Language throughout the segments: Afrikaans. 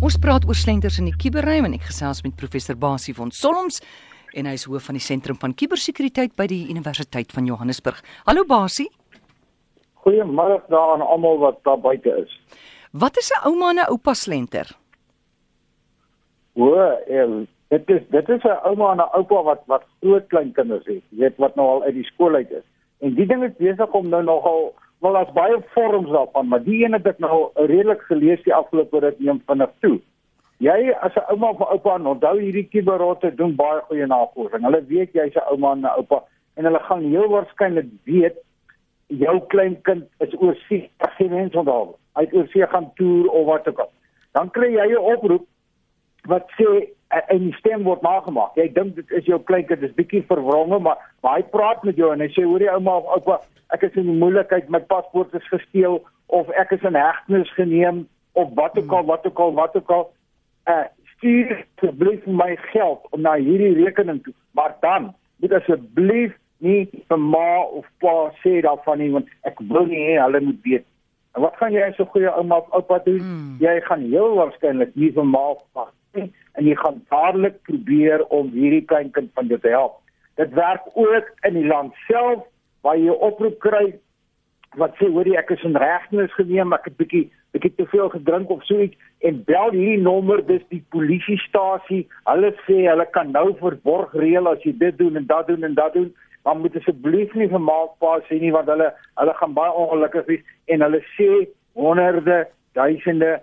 Ons praat oor slenters in die kuberruim en ek gesels met professor Basie van Solms en hy is hoof van die sentrum van kubersekuriteit by die Universiteit van Johannesburg. Hallo Basie. Goeiemôre daar aan almal wat daar buite is. Wat is 'n ouma en 'n oupa slenter? O, en dit is dit is 'n ouma en 'n oupa wat wat groot kleinkinders het, weet wat nou al uit die skool uit is. En die ding is besig om nou nogal wel as baie vorms daarvan, maar die een het ek nou redelik gelees die afgelope ruk neem vinnig toe. Jy as 'n ouma of oupa, onthou hierdie kiberotte doen baie goeie navorsing. Hulle weet jy's 'n ouma en 'n oupa en hulle gaan heel waarskynlik weet jou kleinkind is oorsee, as jy mens onthou. Hy het oorsee gaan toer of wat ook al. Dan kry jy 'n oproep wat sê die stem word nagemaak. Jy dink dit is jou kleinkind, dis bietjie verwronge, maar maar hy praat met jou en hy sê hoor jy ouma of oupa, ek is in die moeilikheid, my paspoort is gesteel of ek is in hegtenis geneem of wat ook al, wat ook al, wat ook al. Uh stuur asseblief my geld om na hierdie rekening toe, maar dan moet asseblief nie vir ma of pa sê daarvan nie want ek wil nie hê hulle moet weet. En wat gaan jy as 'n goeie ouma of oupa doen? Hmm. Jy gaan heel waarskynlik nie vir ma of pa nie en jy gaan dadelik probeer om hierdie kleinkind van jou te help. Dit werk ook in die land self waar jy 'n oproep kry wat sê hoor jy ek is in regnis geneem, ek het bietjie bietjie te veel gedrink of so iets en bel hierdie nommer dis die polisiestasie. Hulle sê hulle kan nou verborg reël as jy dit doen en dat doen en dat doen. Maar moet asseblief nie vir maakpa sê nie want hulle hulle gaan baie ongelukkig wees en hulle sê honderde, duisende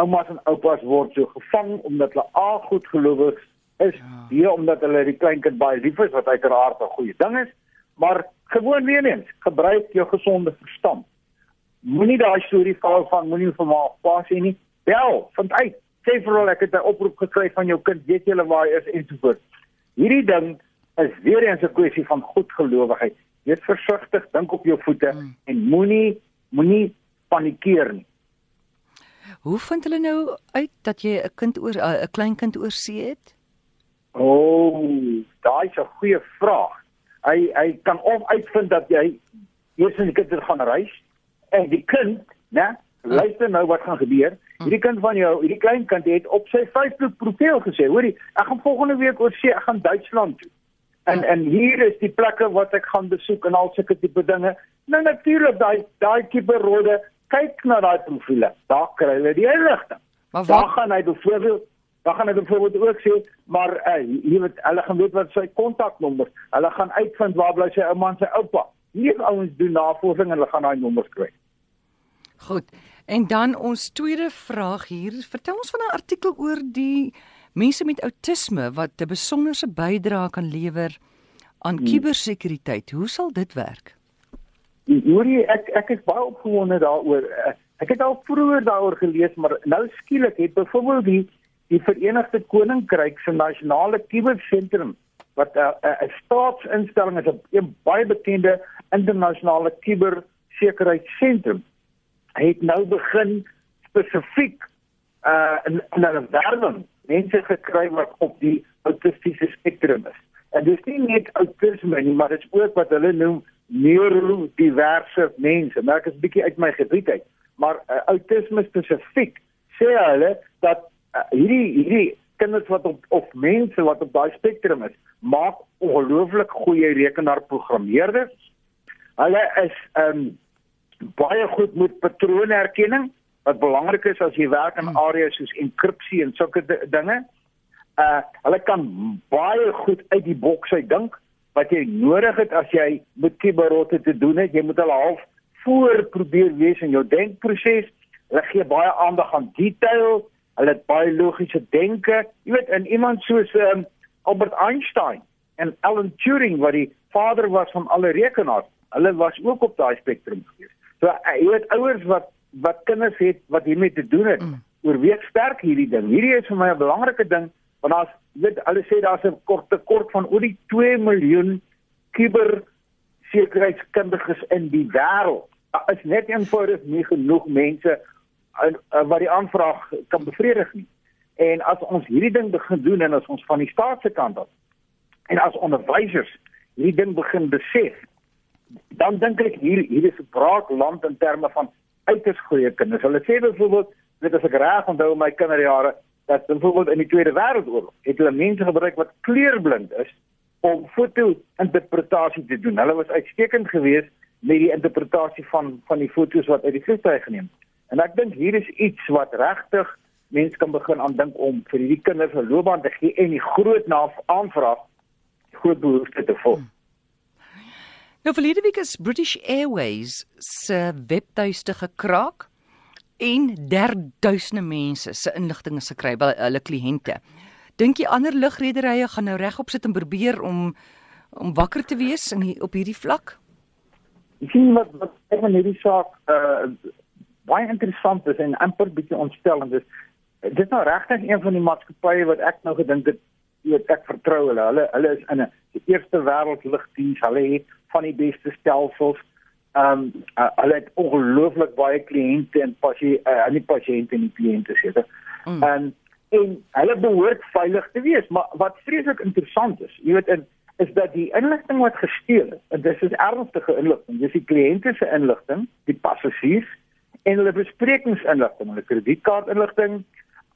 oumas en oupas word so gevang omdat hulle a goed gelowig is, ja. b omdat hulle die kleinkind baie lief is wat uiteraard 'n goeie ding is maar gewoon weer eens gebruik jou gesonde verstand. Moenie daai storie val van moenie vir my pas sê nie. Bel vind uit sê vir hulle ek het 'n oproep gekry van jou kind weet julle waar hy is en so voort hierdie ding is weer eens 'n kwessie van goedgelowigheid wees versigtig dink op jou voete hmm. en moenie moenie panikeer nie. Hoe vind hulle nou uit dat jy 'n kind oor 'n klein kind oorsee het? O, oh, daai is 'n goeie vraag hy hy kan of uitvind dat jy eers in die kind gaan reis en die kind, né? Luister nou wat gaan gebeur. Hierdie kind van jou, hierdie klein kind het op sy Facebook profiel gesê, hoorie, ek gaan volgende week oor see, ek gaan Duitsland toe. En en hier is die plekke wat ek gaan besoek en al sulke tipe dinge. Nou natuurlik daai daai tipe rode kyk na daai profiele. Daar kry hulle die inligting. Maar waar gaan hy byvoorbeeld Dan gaan ek byvoorbeeld ook sê, maar uh, jy weet hulle gaan weet wat sy kontaknommer. Hulle gaan uitvind waar bly sy ouma en sy oupa. Hier ouens doen navorsing en hulle gaan daai nommers kry. Goed. En dan ons tweede vraag hier, vertel ons van 'n artikel oor die mense met outisme wat 'n besonderse bydrae kan lewer aan hmm. kubersekuriteit. Hoe sal dit werk? Hoorie, ek ek is baie opgewonde daaroor. Ek het al vroeër daaroor gelees, maar nou skielik het byvoorbeeld die die Verenigde Koninkryk se nasionale kubersentrum wat 'n uh, uh, staatsinstelling is 'n baie bekende internasionale kubersekuriteitssentrum het nou begin spesifiek uh in 'n wêreld mense gekry wat op die autistiese spektrum is. En dis nie net autisme nie, maar dit is ook wat hulle noem neurodiverse mense. Nou ek is bietjie uit my gebied uit, maar uh, autisme spesifiek sê hulle dat uh, hierdie hierdie kinders wat op of mense wat op daai spektrum is, maak ongelooflik goeie rekenaarprogrammeerders. Hulle is um baie goed met patroonherkenning wat belangrik is as jy werk in areas soos enkripsie en sulke dinge. Uh hulle kan baie goed uit die boks uit dink wat jy nodig het as jy met kiberotte te doen het. Jy moet hulle half voor probeer wees in jou denkproses. Hulle gee baie aandag aan detail hulle het baie logiese denke. Jy weet in iemand soos um, Albert Einstein en Alan Turing wat die vader was van alle rekenaars, hulle was ook op daai spektrum gewees. So uh, jy weet ouers wat wat kinders het wat hiermee te doen het, mm. oorweeg sterk hierdie ding. Hierdie is vir my 'n belangrike ding want as weet hulle sê daar's 'n kort tekort van oor die 2 miljoen kiber sekuriteitskundiges in die wêreld. Daar is net eenvoudig nie genoeg mense en, en wat die aanvraag kan bevredig nie. En as ons hierdie ding begin doen en as ons van die staat se kant af en as onderwysers hierdie ding begin besef, dan dink ek hier hier is 'n braak land in terme van uiters goeie kinders. Hulle sê byvoorbeeld weet as ek reg onthou my kinderjare dat byvoorbeeld in die Tweede Wêreldoorlog het hulle mense gebruik wat kleurblind is om foto-interpretasie te doen. Hulle was uitstekend geweest met die interpretasie van van die fotos wat uit die vliegtuig geneem is. En ek dink hier is iets wat regtig mense kan begin aan dink om vir hierdie kinders 'n loopbaan te gee en die groot naaf aanvraag groot behoefte te volg. Nou verlede week is British Airways se webtuiste gekraak en derduisende mense se inligting is gekry by hulle kliënte. Dink jy ander lugrederye gaan nou regop sit en probeer om om wakker te wees in op hierdie vlak? Ek sien wat wat van hierdie saak uh baie interessant is en amper bietjie ontstellend is. Dit is nou regtig een van die maatskappye wat ek nou gedink het weet ek vertrou hulle. Hulle hulle is in 'n eerste wêreld lugdiens. Hulle het van die beste stelsels. Ehm um, uh, hulle het ongelooflik baie kliënte en pasiënte uh, nie pasiënte en kliënte seker. Mm. En en hulle behoort veilig te wees, maar wat vreeslik interessant is, jy weet in is dat die inligting wat gesteel is, en dis is ernstige inligting, dis die kliënte se inligting, die passasiers en hulle besprekingsinligting, hulle kredietkaartinligting,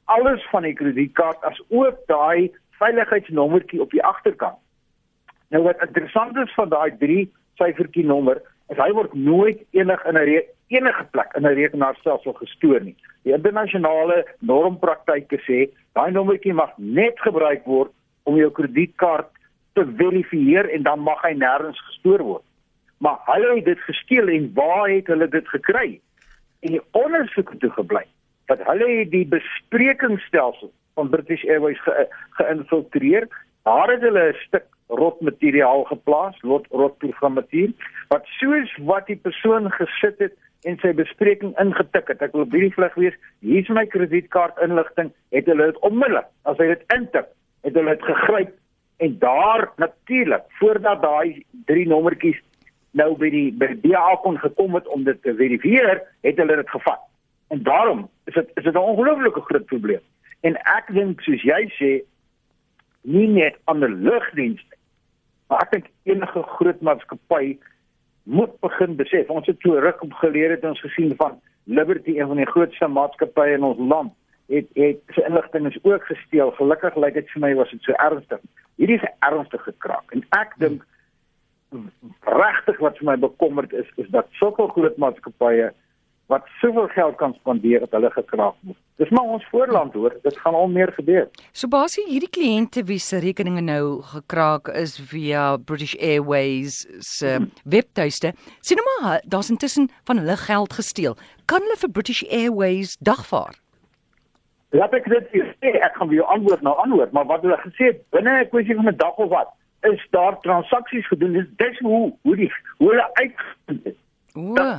alles van die kredietkaart as ook daai veiligheidsnommertjie op die agterkant. Nou wat interessant is van daai 3 syfertjie nommer, is hy word nooit enig in 'n enige plek in 'n rekenaarstelsel gestoor nie. Die internasionale normpraktyke sê daai nommertjie mag net gebruik word om jou kredietkaart te verifieer en dan mag hy nêrens gestoor word. Maar hulle het dit gesteel en waar het hulle dit gekry? En die ondersoek het toe gebly dat hulle die besprekingsstelsel van British Airways ge, geïnfiltreer. Daar het hulle 'n stuk rot materiaal geplaas, rot rot programmatuur wat soos wat die persoon gesit het en sy bespreking ingetik het. Ek wil op hierdie vlug wees. Hier is my kredietkaart inligting. Het hulle dit onmiddellik as hy dit intik, het hulle dit gegryp en daar natuurlik voordat daai drie nommertjies nou by die by die DA kon gekom het om dit te verifieer, het hulle dit gevat. En daarom is dit is dit 'n ongelooflike groot probleem. En ek dink soos jy sê nie net aan die lugdienste, maar ek dink enige groot maatskappy moet begin besef. Ons het toe ruk op geleer het ons gesien van Liberty, een van die grootste maatskappye in ons land, het het sy inligting is ook gesteel. Gelukkig lyk dit vir my was dit so ernstig. Hierdie is 'n ernstige kraak en ek dink regtig wat vir my bekommerd is is dat soveel groot maatskappye wat soveel geld kan spandeer het hulle gekraak word. Dis maar ons voorland hoor, dit gaan al meer gebeur. So basies hierdie kliënte wie se rekeninge nou gekraak is via British Airways se hmm. webtuiste, sien nou maar daar's intussen van hulle geld gesteel. Kan hulle vir British Airways dagvaar? Laat ek dit sê, ek gaan vir jou antwoord nou antwoord, maar wat hulle gesê het binne 'n kwessie van 'n dag of wat, is daar transaksies gedoen. Dis dis hoe hoe die hoe hulle uitgevind het.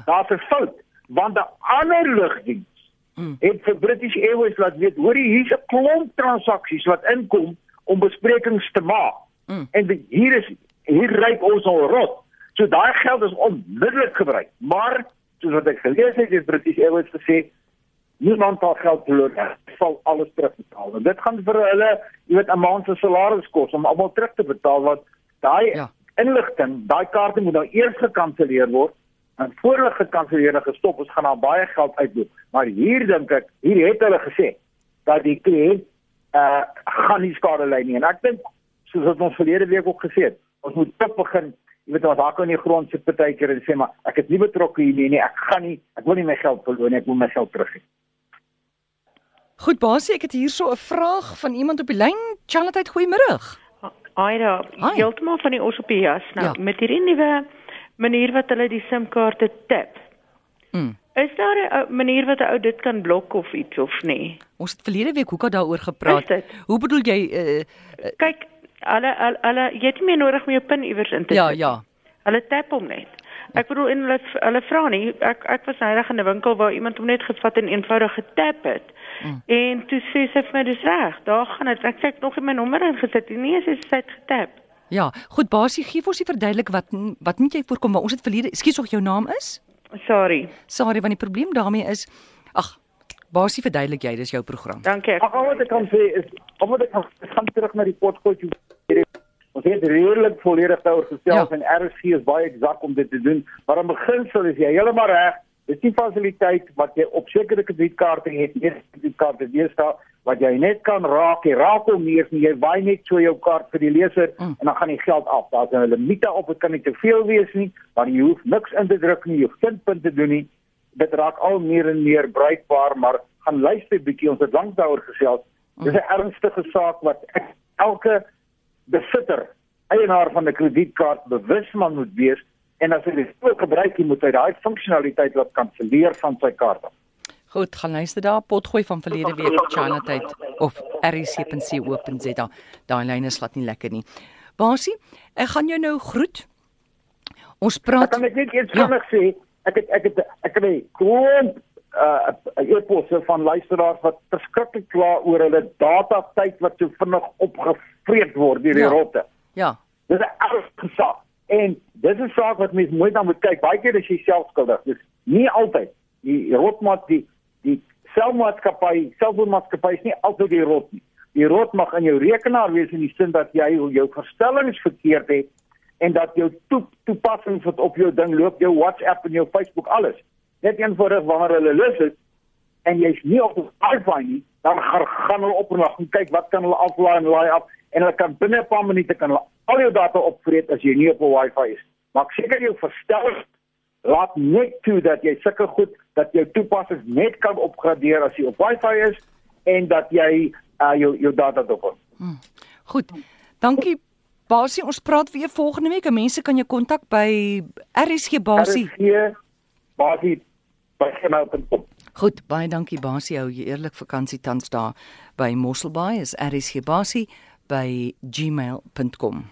Daar's 'n fout want 'n ander lugdiens mm. het vir British Airways laat weet, hoor jy hier's 'n klomp transaksies wat inkom om besprekings te maak. Mm. En die, hier is hier ryk ons al rot. So daai geld is onmiddellik gebruik. Maar soos wat ek gelees het, het British Airways gesê niemand het geld verloor nie. Sal alles terugbetaal. En dit gaan vir hulle, jy weet, 'n maand se salaris kos om almal terug te betaal wat daai ja. inligting, daai kaarte moet nou eers gekanselleer word en voor hulle gekanselleer en gestop is, gaan daar baie geld uitloop. Maar hier dink ek, hier het hulle gesê dat die kliënt uh gaan nie skade ly nie. En ek dink soos wat ons verlede week ook gesê het, ons moet tip begin Jy weet ons hak in die grond sit partykeer en sê maar ek is nie betrokke hier nie, nie ek gaan nie ek wil nie my geld verloor nie ek wil my geld terug hê. Goed basie, ek het hierso 'n vraag van iemand op die lyn. Charlotte, goeiemôre. Aida, heeltemal van die Osopias nou ja. met hierdie nuwe manier wat hulle die SIM-kaarte tap. Mm. Is daar 'n manier wat 'n ou dit kan blok of iets of nie? Ons het verlede week hoekom daaroor gepraat. Hoe bedoel jy uh, uh, kyk alle alle jy het nie meer nodig om jou pin iewers in te Ja, ja. Hulle tap hom net. Ek bedoel in hulle hulle vra nie. Ek ek was eendag in 'n winkel waar iemand hom net gevat en eenvoudig getap het. Mm. En toe sê sy vir my dis reg. Daar gaan dit. Ek sê ek nog nie my nommer ingesit nie. Nee, sy sê sy het getap. Ja, goed Basie, gee vir ons die verduidelik wat wat moet jy voorkom waar ons het verlede, ekskuus of jou naam is? Sorry. Sorry, want die probleem daarmee is ag, Basie verduidelik jy, dis jou program. Dankie. Ag, wat ek kan sê is omdat ek gaan terug na die potgoed jy Ons het redelik volledig daaroor gestel ja. en RSG is baie eksak om dit te doen, maar in beginsel is jy heeltemal reg. Dis die fasiliteit wat jy op sekere kredietkaarte het, nie kredietkaarte deesdae wat jy net kan raak, jy raak hom nie, jy waai net so jou kaart vir die leser mm. en dan gaan die geld af. Daar's 'n limiete op, dit kan nie te veel wees nie, maar jy hoef niks in te druk nie, jy hoef geen punte doen nie. Dit raak al meer en meer bruikbaar, maar gaan luister bietjie, ons het lank daaroor gesels. Mm. Dis 'n ernstige saak wat ek, elke besitter, eienaar van 'n kredietkaart bewus man moet wees en as hy dit ook gebruik, moet hy daai funksionaliteit laat kanselleer van sy kaart af. Goed, gaan luister daar potgooi van verlede week China tyd of rc.co.za. Daai lyne slat nie lekker nie. Basie, ek gaan jou nou groet. Ons praat Kan ek net iets ja. vinnig sê? Ek het ek het ek het gewoon uh e-posse van luisteraars wat verskriklik kla oor hulle data tyd wat so vinnig opgevreet word deur die ja. rotte. Ja. Dis 'n erge saak. En dis 'n saak wat mens mooi na moet kyk. Baie keer is jy self skuldig. Dis nie altyd die rotmat die die selfmaatskappy, selfmaatskappy is nie altyd die rot nie. Die rot mag in jou rekenaar wees in die sin dat jy jou verstellings verkeerd het en dat jou toe, toepassings wat op jou ding loop, jou WhatsApp en jou Facebook alles. Net eenvoudig wanneer hulle lus is en jy's nie op die Wi-Fi nie, dan gaan hulle op en af en kyk wat kan hulle aflaai en laai af en hulle kan binne 'n paar minute kan hulle al jou data opvreet as jy nie op 'n Wi-Fi is. Maak seker jou verstellings laat net toe dat jy sulke goed dat jou toepassings net kan opgradeer as jy op Wi-Fi is en dat jy uh, jou jou data dop. Hmm. Goed. Dankie Basie, ons praat weer volgende week. Mense kan jou kontak by RSG Basie. RSG Basie by gmail.com. Goed, baie dankie Basie. Hou jy eerlik vakansie tans daar by Mosselbaai is RSG Basie by gmail.com.